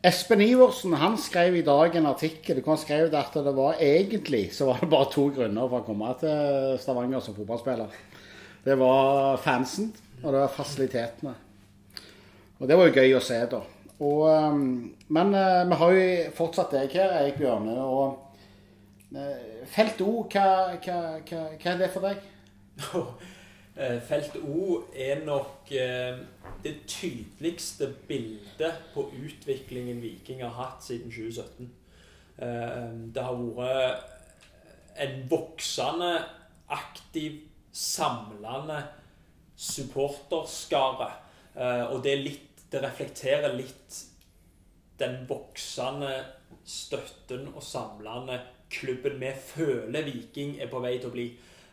Espen Iversen han skrev i dag en artikkel hvor han skrev at det var egentlig så var det bare to grunner for å komme til Stavanger som fotballspiller. Det var fansen, og det var fasilitetene. Og det var jo gøy å se, da. Og, um, men uh, vi har jo fortsatt deg her, Eik Bjørne. Og uh, Felt O, hva, hva, hva, hva er det for deg? Eh, felt O er nok eh, det tydeligste bildet på utviklingen Viking har hatt siden 2017. Eh, det har vært en voksende, aktiv, samlende supporterskare. Og det, litt, det reflekterer litt den voksende støtten og samlende klubben vi føler Viking er på vei til å bli.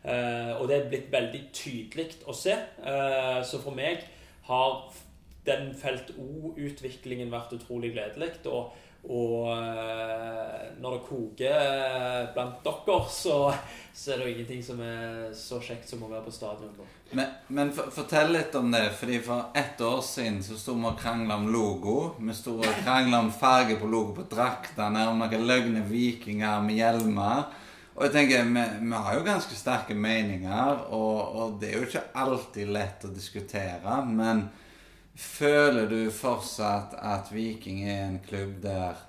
Uh, og det er blitt veldig tydelig å se. Uh, så for meg har den felt O-utviklingen vært utrolig gledelig. Og, og uh, når det koker blant dere, så, så, er det jo ingenting som er så kjekt som å være på stadion. Men, men for, fortell litt om det. fordi For ett år siden så sto vi og krangla om logo. Vi sto og krangla om farge på logo på draktene, om noen løgne vikinger med hjelmer. Og jeg tenker, vi, vi, har jo ganske sterke meninger, og, og, det er jo ikke alltid lett å diskutere. Men føler du fortsatt at Viking er en klubb der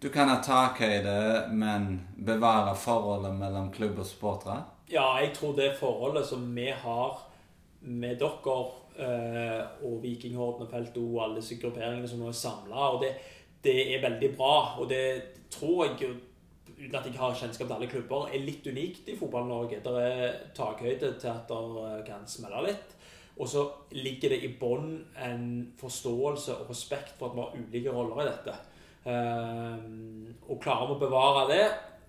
du kan ha takhøyde, men bevare forholdet mellom klubb og supportere? Ja, jeg tror det forholdet som vi har med dere eh, og Vikinghorden og Felt O og alle disse grupperingene som nå er samla, det, det er veldig bra. Og det tror jeg uten at jeg har kjennskap til alle klubber, er litt unikt i Fotball-Norge. Det er takhøyde til at det eh, kan smelle litt. Og så ligger det i bånn en forståelse og respekt for at vi har ulike roller i dette. Um, og klarer vi å bevare det,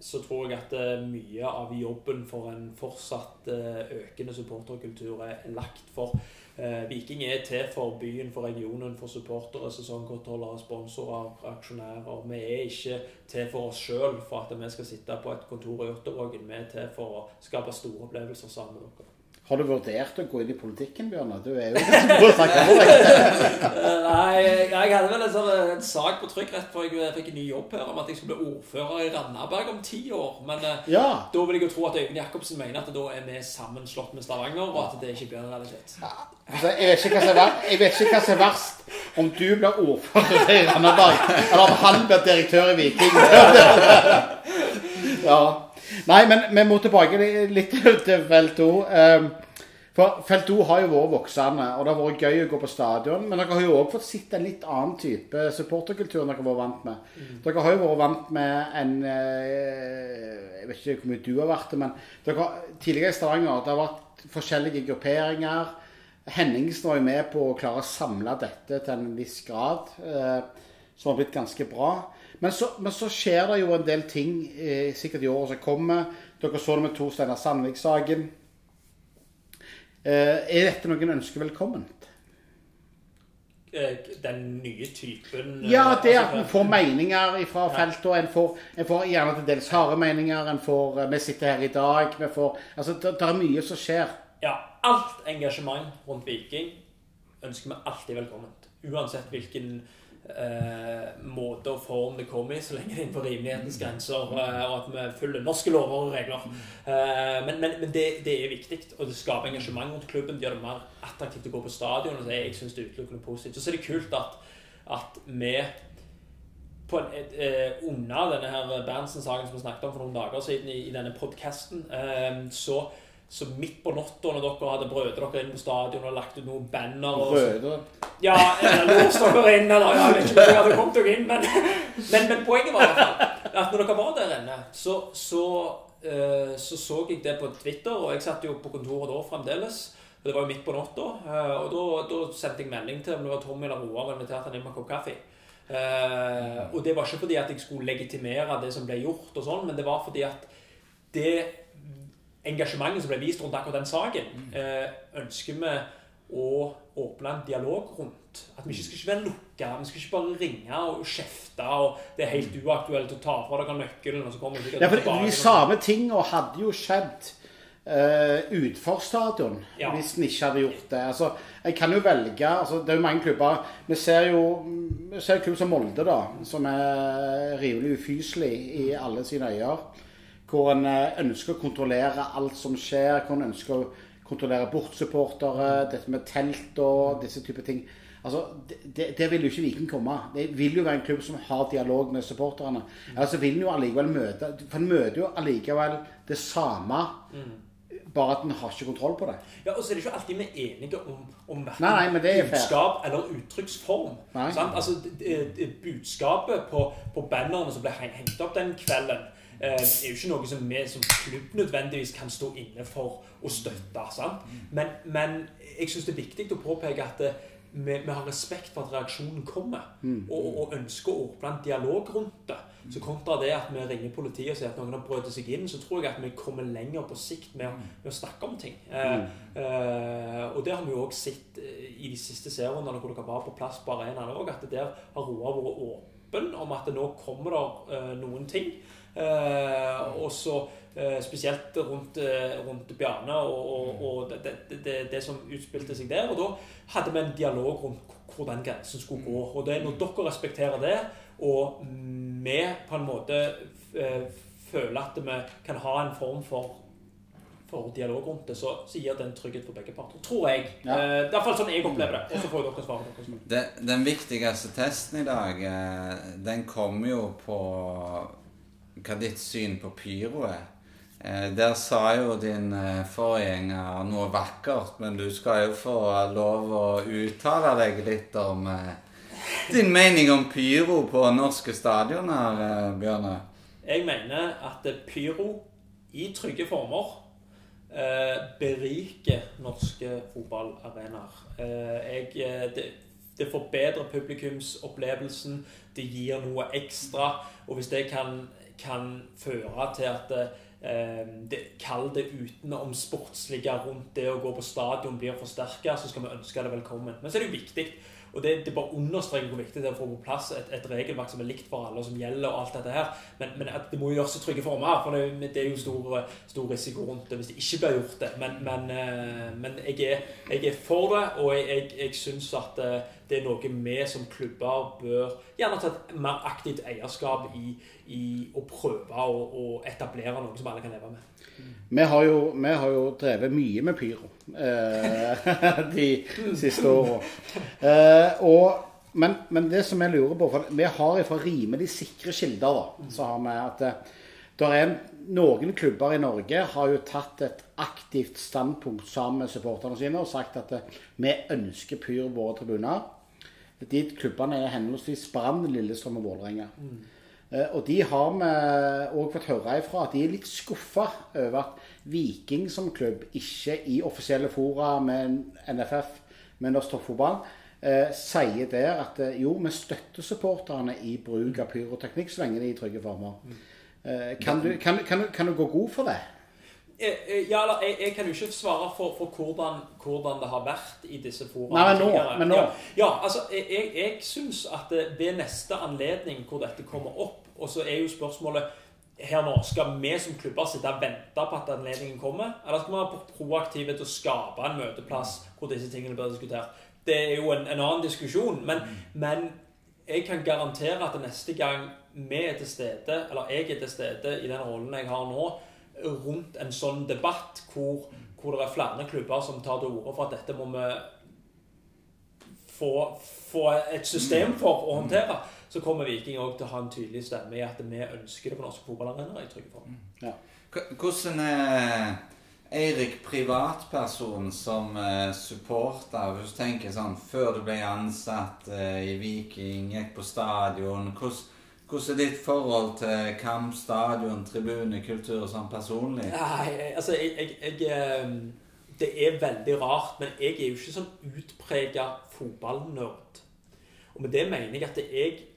så tror jeg at uh, mye av jobben for en fortsatt uh, økende supporterkultur er lagt for. Eh, Viking er til for byen, for regionen, for supportere, sesongkontroller, sponsorer, aksjonærer. Vi er ikke til for oss sjøl, for at vi skal sitte på et kontor i Jåttåvågen. Vi er til for å skape store opplevelser sammen med dere. Har du vurdert å gå inn i politikken, Bjørnar? Du er jo ganske god snakke om deg. Nei, jeg hadde vel en, sånn, en sak på trykk rett før jeg fikk en ny jobb her om at jeg skulle bli ordfører i Randaberg om ti år. Men eh, ja. da vil jeg jo tro at Øyvind Jacobsen mener at da er vi sammenslått med Stavanger, og at det ikke blir en realitet. Ja. Altså, jeg, vet ikke hva som er verst, om du blir ordfører i Randaberg, eller om han blir direktør i Viking. ja. Nei, men vi må tilbake litt til felt 2. Um, for felt 2 har jo vært voksende, og det har vært gøy å gå på stadion. Men dere har jo òg fått sett en litt annen type supporterkultur enn dere har vært vant med. Mm. Dere har jo vært vant med en eh, Jeg vet ikke hvor mye du har vært det, men dere, tidligere i Stavanger det har vært forskjellige grupperinger. Henningsen var jo med på å klare å samle dette til en viss grad, eh, som har blitt ganske bra. Men så, men så, skjer det jo en del ting eh, sikkert i året som kommer. Dere så det med Tor Steinar Sandvik-saken. Eh, er dette noen ønsker velkommen? Eh, den nye typen eh, Ja, det at en får meninger fra feltet. En får, en får gjerne til dels harde meninger. En får, eh, vi sitter her i dag. Vi får, altså, det, det er mye som skjer. Ja. Alt engasjement rundt Viking ønsker vi alltid velkommen. Uansett hvilken eh, måte og form det kommer i, så lenge det er innenfor rimelighetens grenser, eh, og at vi følger norske lover og regler. Eh, men, men, men det, det, er viktig, og det skaper engasjement rundt klubben. Det gjør det mer attraktivt å gå på stadion. og Jeg synes det er utelukkende positivt. Så er det kult at, at vi på en, eh, under denne her Berntsen-saken som vi snakket om for noen dager siden i, i denne podkasten, eh, så så midt på natta, når dere hadde brødet dere inn på stadion og lagt ut noen banner og Brødre? Ja, eller låst dere inn, eller jeg vet ikke hvor dere hadde kommet dere inn, men, men, men, poenget var i hvert fall at når dere var der inne, så så, uh, så så jeg det på Twitter, og jeg satt jo på kontoret da fremdeles. og Det var jo midt på natta, uh, og da, da, sendte jeg melding til om det var Tommy eller Roar og inviterte han inn med en kopp kaffe. Uh, og det var ikke fordi at jeg skulle legitimere det som ble gjort, og sånn, men det var fordi at det engasjementet som ble vist rundt akkurat den saken, eh, ønsker vi å åpne en dialog rundt. At vi ikke skal ikke være lukka. Vi skal ikke bare ringe og kjefte. og Det er helt uaktuelt å ta fra dere nøkkelen. og så kommer vi ja, for De samme tingene hadde jo skjedd uh, utforstadion Ja. hvis en ikke hadde gjort det. Altså, En kan jo velge altså, Det er jo mange klubber. Vi ser jo vi ser klubb som Molde, da, som er rimelig ufyselig i alle sine øyer. Hvor en eh, ønsker å kontrollere alt som skjer. Hvor en ønsker å kontrollere bortsupportere, dette med telt og disse typer ting. Altså, det, vil jo ikke Viking komme. Det vil jo være en klubb som har dialog med supporterne. Altså, vil en jo allikevel møte For en møter jo allikevel det samme, bare at en har ikke kontroll på det. Ja, og så er det ikke alltid vi er enige om, om er fair. budskap eller uttrykksform. Altså, budskapet på, på bannerne som ble hengt opp den kvelden, er jo ikke noe som vi som klubb nødvendigvis kan stå inne for å støtte. Sant? Men, men jeg syns det er viktig å påpeke at det, vi, vi har respekt for at reaksjonen kommer, og, og ønsker å åpne en dialog rundt det. Så kontra det at vi ringer politiet og sier at noen har brøt seg inn, så tror jeg at vi kommer lenger på sikt med, med å snakke om ting. Eh, eh, og det har vi jo òg sett eh, i de siste serierundene hvor dere var på plass på arenaen òg, at der har Roar vært åpen om at nå kommer det eh, noen ting. Eh, og så eh, spesielt rundt, eh, rundt Bjarne og, og, og det, det, det, det som utspilte seg der. Og da hadde vi en dialog rundt hvor den grensen skulle gå. Og det er når dere respekterer det, og vi på en måte eh, føler at vi kan ha en form for for dialog rundt det, så, så gir det en trygghet for begge parter. Tror jeg. Ja. Eh, det er iallfall sånn jeg opplever det. Og så får dere svare. dere Det, den viktigste testen i dag, eh, den kommer jo på hva ditt syn på pyro er. Eh, Der sa jo din eh, forgjenger noe vakkert, men du skal jo få lov å uttale deg litt om eh, din mening om pyro på norske stadioner, Bjørne. Jeg mener at pyro i trygge former beriker norske fotballarenaer. Det, det forbedrer publikumsopplevelsen, det gir noe ekstra. Og hvis det kan, kan føre til at eh, det, Kall det utenom sportslige rundt det å gå på stadion blir forsterka, så skal vi ønske det velkommen. Men så er det jo viktig og det, det bare understreker hvor viktig det er å få på plass et, et regelverk som er likt for alle, og som gjelder og alt dette her. Men, men at det må gjøres i trygge former, for det, det er jo stor, stor risiko rundt det hvis det ikke blir gjort det. Men, men, eh, men jeg, er, jeg er for det, og jeg, jeg, jeg syns at eh, det er noe vi som klubber bør gjerne ta et mer aktivt eierskap i, i å prøve å, å etablere noe som alle kan leve med. Vi har jo, vi har jo drevet mye med pyro eh, de siste åra. Eh, men, men det som jeg lurer på for Vi har fra rimelig sikre kilder da, så har vi at eh, der er noen klubber i Norge har jo tatt et aktivt standpunkt sammen med supporterne sine og sagt at eh, vi ønsker pyro på våre tribuner. De klubbene er henholdsvis Brann, Lillestrøm og Vålerenga. Eh, Og de har vi òg fått høre ifra at de er litt skuffa over at Viking som klubb ikke i offisielle fora med NFF, med Norsk Toppfotball, eh, sier der at eh, jo, vi støtter supporterne i bruk av pyroteknikk så lenge de er i trygge former. Eh, kan, du, kan, kan, kan du gå god for det? Eh, eh, Ja, jeg, jeg kan jo ikke svare for, for hvordan, hvordan det har vært i disse foraene Nei, men nå, men nå. Ja, ja, altså, jeg, jeg, syns at ved neste anledning hvor dette kommer opp, og så er jo spørsmålet her nå, Skal vi som klubber sitte og vente på at anledningen kommer, eller skal vi være proaktive til å skape en møteplass hvor disse tingene blir diskutert? Det er jo en, en annen diskusjon, men, men jeg kan garantere at neste gang vi er til stede, eller jeg er til stede i den rollen jeg har nå, rundt en sånn debatt hvor, hvor det er flere klubber som tar til orde for at dette må vi få, få et system for å håndtere, så kommer Viking òg til å ha en tydelig stemme i at vi ønsker det på norske fotballarenaer i trygge form. Ja. Hvordan er Eirik privatperson som eh, supporter? Hvis du tenker sånn Før du ble ansatt eh, i Viking, gikk på stadion Hvordan, hvordan er ditt forhold til kamp, stadion, tribune, kultur sånn personlig? Nei, altså, jeg, jeg, jeg eh, Det er veldig rart, men jeg er jo ikke sånn utprega fotballnerd. Og med det mener jeg at jeg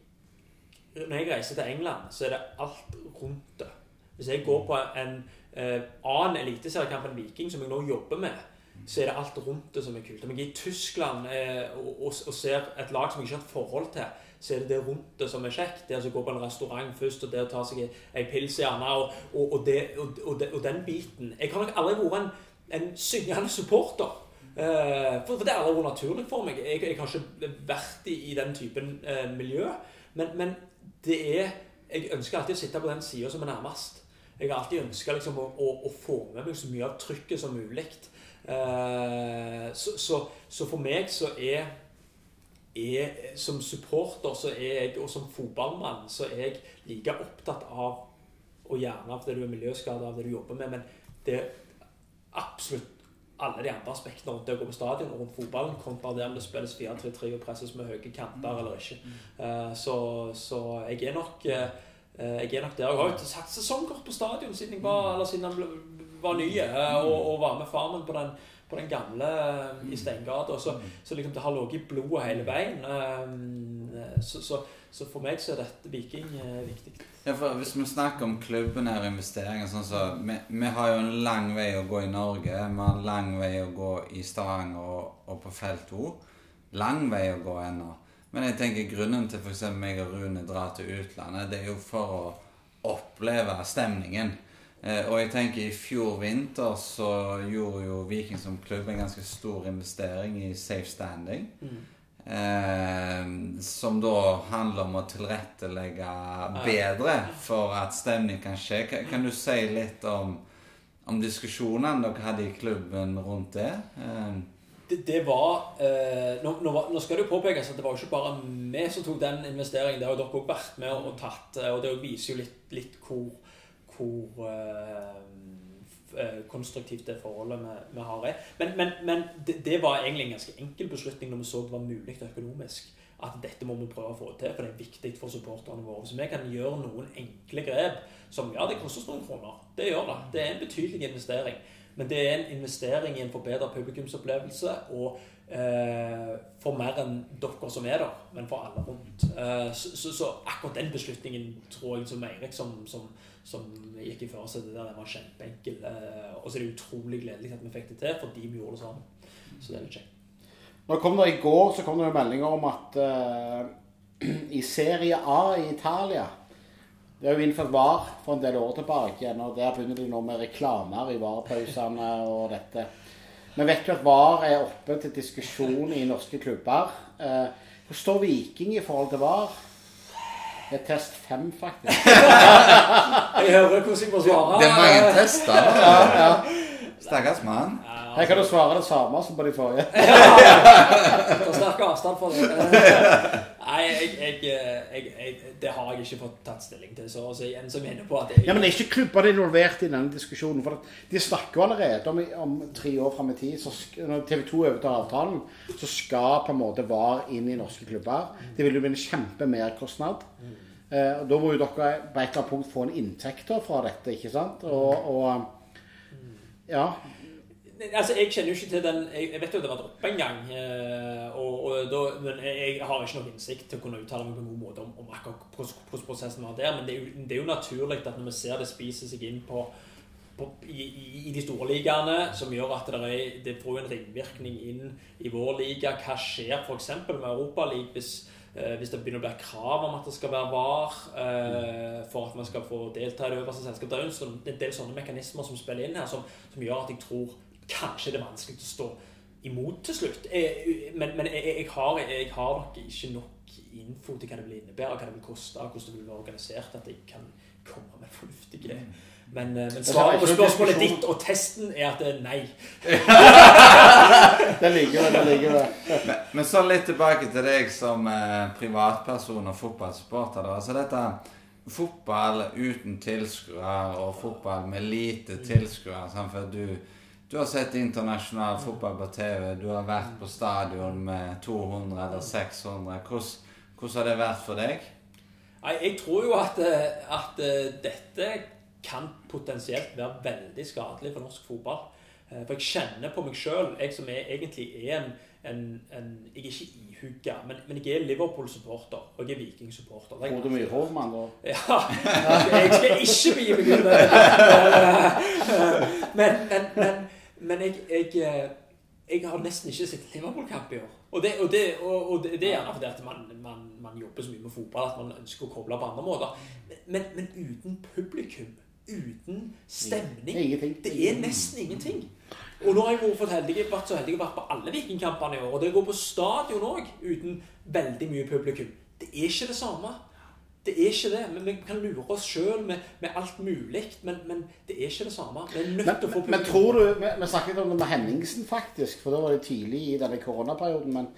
Når jeg reiser til England, så er det alt rundt det. Hvis jeg går på en eh, annen eliteseriekamp enn Viking, som jeg nå jobber med, så er det alt rundt det som er kult. Om jeg er i Tyskland eh, og, og, og ser et lag som jeg ikke har et forhold til, så er det det rundt det som er kjekt. Det å gå på en restaurant først, og det å ta seg en pils gjerne, og, og, og, det, og, den biten. Jeg har nok aldri vært en, en syngende supporter. Eh, for, for, det har aldri vært naturlig for meg. Jeg, jeg har ikke vært i, i den typen eh, miljø. Men, men, det er Jeg ønsker alltid å sitte på den sida som er nærmest. Jeg har alltid ønska liksom, å, å, å, få med meg så mye av trykket som mulig. Eh, så, så, så, for meg så er, er Som supporter så er jeg, og som fotballmann så er jeg like opptatt av og gjerne av det du er miljøskada av det du jobber med, men det er absolutt alle de andre aspektene rundt det å gå på stadion og rundt fotballen, kontra det om det spilles 4-3-3 og presses med høye kanter eller ikke. Uh, så, så, jeg er nok uh, jeg er nok der. Jeg har jo satt sesongkort på stadion siden jeg var, eller siden jeg var ny, uh, og, og, var med far min på den, på den gamle i Steingata. Så, så liksom det har ligget i blodet hele veien. Så, så, så, for meg så er dette Viking viktig. Ja, for Hvis vi snakker om klubbene og investeringer sånn så, vi, vi, har jo en lang vei å gå i Norge. Vi har en lang vei å gå i Stavanger og, og på felt 2. Lang vei å gå ennå. Men jeg tenker grunnen til f.eks. meg og Rune drar til utlandet, det er jo for å oppleve stemningen. Eh, og jeg tenker i fjor vinter så gjorde jo Viking som klubb en ganske stor investering i safe standing. Mm. Eh, som da handler om å tilrettelegge bedre for at stemning kan skje. Kan, kan du si litt om, om diskusjonene dere hadde i klubben rundt det? Eh. Det, det, var eh, nå, nå, nå, skal det jo påpekes at det var jo ikke bare vi som tok den investeringen. Det har jo dere òg vært med og, og tatt. Eh, og det viser jo litt, litt hvor, hvor eh, Eh, konstruktivt det forholdet vi, har. Men, men, men det, var egentlig en ganske enkel beslutning når vi så det var mulig økonomisk. At dette må vi prøve å få til, for det er viktig for supporterne våre. Så vi kan gjøre noen enkle grep som ja, det koster noen kroner. Det gjør det. Det er en betydelig investering. Men det er en investering i en forbedret publikumsopplevelse. og for mer enn dere som er der, men for alle rundt. Eh, så, så, så, akkurat den beslutningen tror jeg som Eirik som, som som gikk i førersetet der. Den var kjempeenkel. Eh, og så er det utrolig gledelig at vi fikk det til, fordi vi gjorde det sammen. Så det er litt kjekt. Nå kom det I går så kom det meldinger om at uh, i Serie A i Italia Det er jo innført VAR for en del år tilbake, og der begynner de nå med reklamer i VAR-pausene og dette. Vi vet jo at VAR er oppe til diskusjon i norske klubber. Hvor står Viking i forhold til VAR? Det er test fem, faktisk. jeg hører hvordan jeg må svare. Det er mange tester. Ja, ja. Stakkars mann. Her kan du svare det samme som på de forrige. Ta sterk avstand for det. Nei, jeg, jeg, jeg, det har jeg ikke fått tatt stilling til. Så, så igjen så mener på at jeg, Ja, Men er ikke klubber involvert i denne diskusjonen. For De snakker jo allerede om, om tre år fram i tid, så når TV 2 overtar avtalen, så skal på en måte VAR inn i norske klubber. Det vil jo bli en kjempemerkostnad. Mm. Eh, da må jo dere på et eller annet punkt få en inntekt fra dette, ikke sant? Og, og ja. Altså, Jeg kjenner jo ikke til den Jeg, vet jo at det var droppa en gang. Eh, og, og da, men jeg har ikke noen innsikt til å kunne uttale meg på en god måte om, om akkurat hvordan prosessen var der. Men det er, jo, det er jo naturlig at når vi ser det spise seg inn på, på i, i, de store ligaene, som gjør at det, er, det får en ringvirkning inn i vår liga. Hva skjer f.eks. med Europaligaen hvis Eh, hvis det begynner å bli krav om at det skal være VAR eh, for at man skal få delta i det øverste selskapet. Det er jo en del sånne mekanismer som spiller inn her, som, som gjør at jeg tror kanskje det er vanskelig å stå imot til slutt. Jeg, men, men jeg, jeg, har, jeg, har, nok ikke nok info til hva det vil innebære, hva det vil koste, hvordan det vil være organisert, at jeg kan komme med fornuftige mm. Men, eh, men svaret på spørsmålet ditt og testen er at det er nei. det ligger det. det ligger det. Men, men, så litt tilbake til deg som eh, privatperson og fotballsupporter. Altså dette fotball uten tilskuere og fotball med lite tilskuere. For du, du har sett internasjonal fotball på TV. Du har vært på stadion med 200 eller 600. Hvordan, hvordan har det vært for deg? Jeg tror jo at, eh, at dette kan potensielt være veldig skadelig for norsk fotball. Eh, for jeg kjenner på meg sjøl, jeg som er, egentlig er en, en, en Jeg er ikke ihugga, men, men, jeg er Liverpool-supporter. Og jeg er Viking-supporter. Tror du mye Hovmann, da? Ja. Jeg skal ikke bli meg ut men, men, men, men jeg, jeg, jeg har nesten ikke sett Liverpool-kamp i år. Og det, og, det, og, og det, er gjerne fordi at man, man, man, jobber så mye med fotball at man ønsker å koble på andre måter. Men, men uten publikum, uten stemning Ingenting. Det er nesten ingenting. Og nå har jeg vært, heldig, vært så heldig å være på alle Vikingkampene i år. Og det går på stadion òg uten veldig mye publikum. Det er ikke det samme. Det er ikke det. men Vi kan lure oss sjøl med, med, alt mulig, men, men, det er ikke det samme. Vi er nødt til å få publikum. Men tror du, Vi, vi snakket om det med Henningsen, faktisk, for da var det tidlig i denne koronaperioden. Men,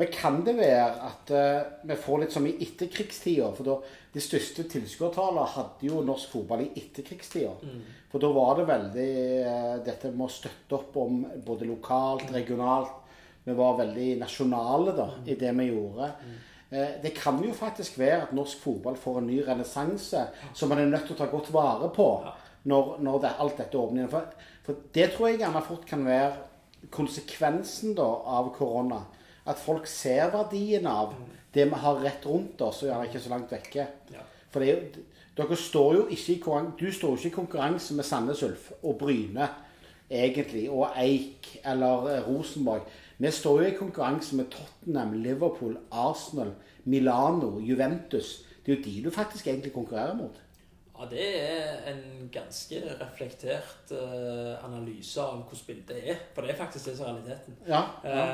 men kan det være at uh, vi får litt som i etterkrigstida? For da, de største tilskuertallene hadde jo norsk fotball i etterkrigstida. Mm. For da var det veldig uh, dette med å støtte opp om både lokalt, regionalt. Vi var veldig nasjonale da, i det vi gjorde. Mm. Eh, det kan jo faktisk være at norsk fotball får en ny renessanse som man er nødt til å ta godt vare på når, når det, alt dette åpner igjen. For, for, det tror jeg gjerne fort kan være konsekvensen da, av korona. At folk ser verdien av det vi har rett rundt oss, og gjerne ikke så langt vekke. For det er jo, dere står jo ikke i, du står jo ikke i konkurranse med Sandnes Ulf og Bryne egentlig, og Eik eller eh, Rosenborg. Vi står jo i konkurranse med Tottenham, Liverpool, Arsenal, Milano, Juventus. Det er jo de du faktisk egentlig konkurrerer mot. Ja, Det er en ganske reflektert uh, analyse av hvordan bildet er. For det er faktisk det som er realiteten. Ja, ja.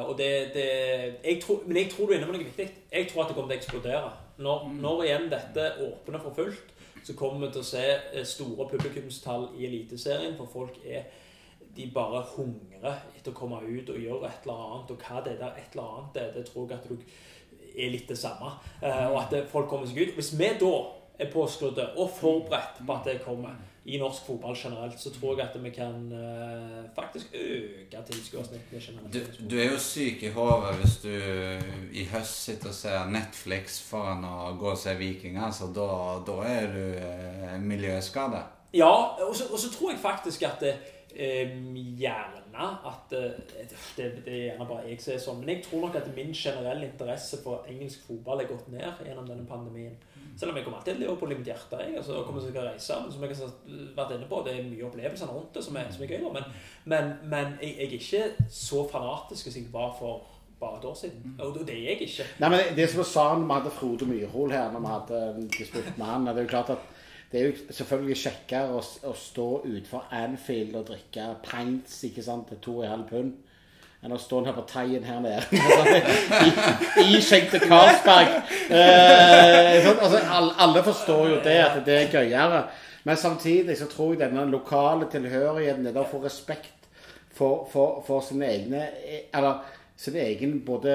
Uh, og det, det jeg tror, Men jeg tror du er inne på noe viktig. Jeg tror at det kommer til å eksplodere. Når, mm. når igjen dette åpner for fullt, så kommer vi til å se eh, store publikumstall i Eliteserien. For folk er de bare hungrer etter å komme ut og gjøre et eller annet. Og hva det der et eller annet er, det tror jeg at du er litt det samme. Uh, og at folk kommer seg ut. Hvis vi da er påskrudde og forberedt på at det kommer i norsk fotball generelt, så tror jeg at vi kan uh, faktisk øke tilskuersnittet generelt. Du, du, er jo syk i hodet hvis du i høst sitter og ser Netflix foran å gå og se Vikinger. Så da, da er du uh, miljøskada. Ja, og så, og så tror jeg faktisk at det, eh, gjerne at eh, det, det, er gjerne bare jeg som er sånn. Men jeg tror nok at min generelle interesse for engelsk fotball er gått ned gjennom denne pandemien. Selv om jeg kommer alltid til Liverpool i mitt hjerte. Jeg, altså, kommer til å reise, men som jeg har vært inne på, det er mye opplevelser rundt det som er, som er gøy. Men, men, men jeg, jeg, er ikke så fanatisk som jeg var for bare et år siden. Og det er jeg ikke. Nei, men Det som vi sa når vi hadde Frode Myrhol her, når vi hadde en disputt med han, det er jo klart at det er jo selvfølgelig kjekkere å, å stå utenfor Anfield og drikke pints ikke sant, til to og en halv pund enn å stå her på Taien her nede. I, skjenk til Karlsberg. Eh, altså, alle, forstår jo det, at det er gøyere. Men samtidig så tror jeg denne lokale tilhørigheten, det å få respekt for, for, for sine egne Eller sin egen både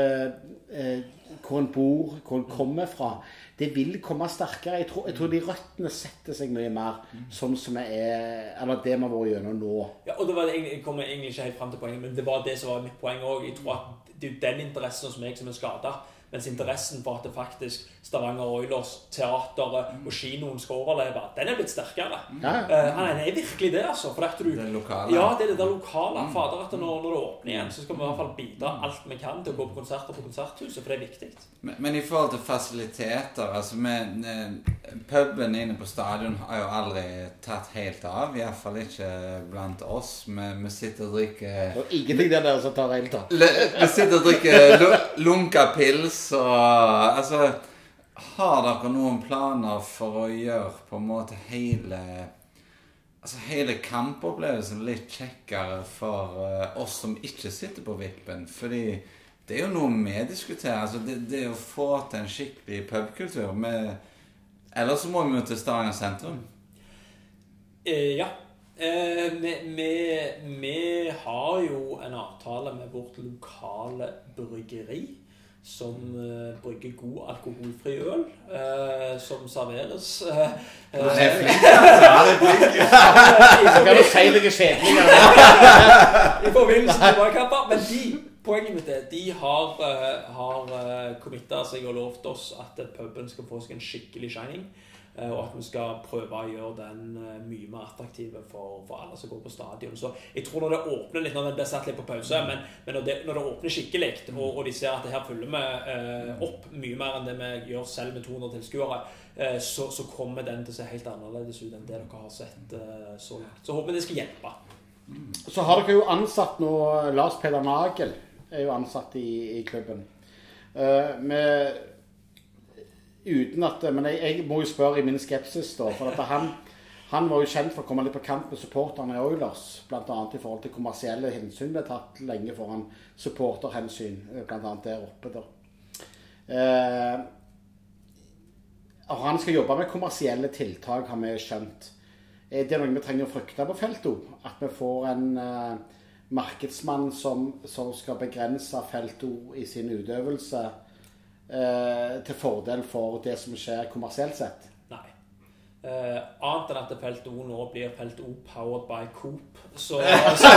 eh, hvor en bor, hvor en kommer fra det vil komme sterkere. Jeg tror, jeg tror, de røttene setter seg mye mer sånn som vi er Eller det vi har vært gjennom nå. Ja, og det var Jeg kommer egentlig ikke helt fram til poenget, men det var det som var mitt poeng òg. Det er den interessen hos meg som er skada. Mens interessen for at det faktisk Stavanger Oilers, teateret og kinoen skal overleve, den er blitt sterkere. Ja, ja. Uh, han er virkelig det, altså. For du, det lokale. Ja, det er det der lokale. Fader, at når, når, det åpner igjen, så skal vi i hvert fall bidra alt vi kan til å gå på konserter på Konserthuset, for det er viktig. Men, men i forhold til fasiliteter altså med, eh, Puben inne på stadion har jo aldri tatt helt av. Iallfall ikke blant oss. Vi, vi sitter og drikker Og ingenting der som tar helt av. Vi sitter og drikker lunka pils så Altså Har dere noen planer for å gjøre på en måte hele Altså hele kampopplevelsen litt kjekkere for uh, oss som ikke sitter på vippen? Fordi det er jo noe vi diskuterer. Altså det, det å få til en skikkelig pubkultur med Eller så må vi jo til Stavanger sentrum. Eh, ja. Eh, vi, vi, vi, har jo en avtale med vårt lokale bryggeri som uh, bruker god alkoholfri øl, uh, som serveres uh, I forbindelse med fotballkamper. Men de, poenget mitt er de har, har committa seg og lovt oss at puben skal få seg en skikkelig shining. Eh, og at vi skal prøve å gjøre den eh, mye mer attraktiv for, for, alle som går på stadion. Så jeg tror når det åpner litt, når den blir satt litt på pause, men, men når, det, når, det, åpner skikkelig, og, og, de ser at det her følger vi eh, opp mye mer enn det vi gjør selv med 200 tilskuere, eh, så, så, kommer den til å se helt annerledes ut enn det dere har sett eh, så langt. Så håper vi det skal hjelpe. Så har dere jo ansatt nå Lars Peder Nagel er jo ansatt i, i klubben. Eh, med, uten at Men jeg, jeg må jo spørre i min skepsis, da. For at han, han var jo kjent for å komme litt på kant med supporterne i Oilers. Bl.a. i forhold til kommersielle hensyn ble tatt lenge foran supporterhensyn, bl.a. der oppe. da. Eh, og han skal jobbe med kommersielle tiltak, har vi skjønt. Er det noe vi trenger å frykte på feltet? At vi får en eh, markedsmann som, som, skal begrense feltet i sin utøvelse eh, til fordel for det som skjer kommersielt sett? Nei. Eh, annet enn at Felt O nå blir Felt O powered by Coop, så så,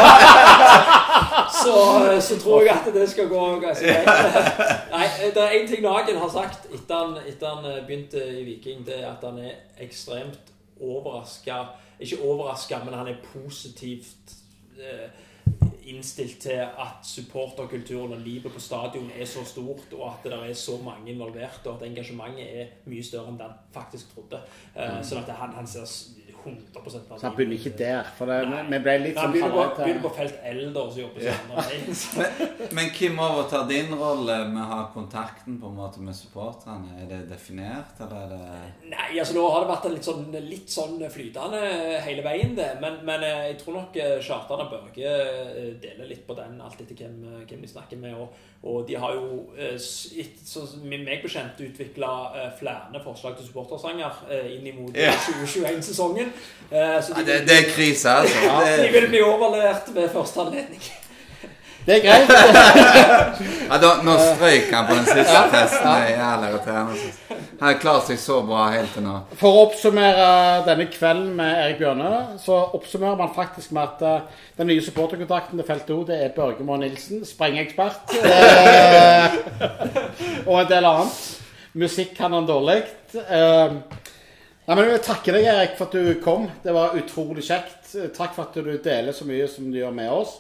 så, så, tror jeg at det skal gå ganske greit. Nei, det er én ting Nagen har sagt etter han, etter han begynte i Viking, det er at han er ekstremt overraska Ikke overraska, men han er positivt eh, innstilt til at supporterkulturen og livet på stadion er så stort, og at det er så mange involvert, og at engasjementet er mye større enn han faktisk trodde. Mm. sånn at han, han ser 100 Så han begynner ikke der? For det, vi ble litt sånn begynner, på, begynner på felt eldre, og så jobber ja. men, men hvem overtar din rolle med å ha kontakten på en måte med supporterne? Er det definert, eller er det Nei, altså nå har det vært litt sånn, litt sånn flytende hele veien, det. Men, men eh, jeg tror nok eh, Kjartan og Børge eh, deler litt på den, alt etter hvem, hvem de snakker med. Og, og de har jo, Med meg bekjent, utvikla flere forslag til supportersanger inn mot ja. 2021-sesongen. Eh, de, det, det, er krise, altså. Ja, de vil bli overlevert ved første anledning. Det er greit. ja, da, nå strøyk han på den siste testen. Det er jævlig irriterende. Han har klart seg så bra helt til nå. For å oppsummere denne kvelden med Erik Bjørne, så oppsummerer man faktisk med at uh, den nye supporterkontakten til Felt O, det er Børge Moe Nilsen, sprengekspert. Uh, og en del annet. Musikk kan han dårlig. Nei, men Jeg takker deg, Erik, for at du kom. Det var utrolig kjekt. Takk for at du deler så mye som du gjør med oss.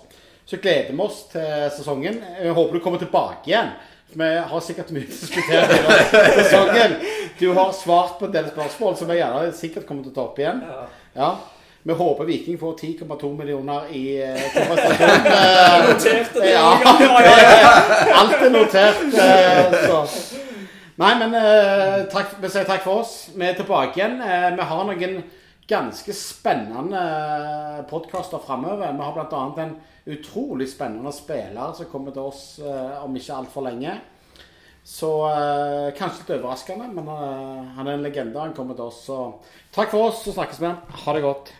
Så gleder vi oss til sesongen. Jeg håper du kommer tilbake igjen. Vi har sikkert mye å diskutere i sesongen. Du har svart på en del spørsmål som jeg gjerne sikkert kommer til å ta opp igjen. Ja. Vi håper Viking får 10,2 millioner i eh, kompensasjon. Notert det. Ja, alt er notert. Eh, så. Nei, men uh, takk, vi sier takk for oss. Vi er tilbake igjen. Uh, vi har noen ganske spennende eh, podkaster framover. Vi har bl.a. en utrolig spennende spiller som kommer til oss uh, om ikke altfor lenge. Så kanskje litt overraskende, men han er en legende. Han kommer til oss. Så takk for oss, så snakkes vi. Ha det godt.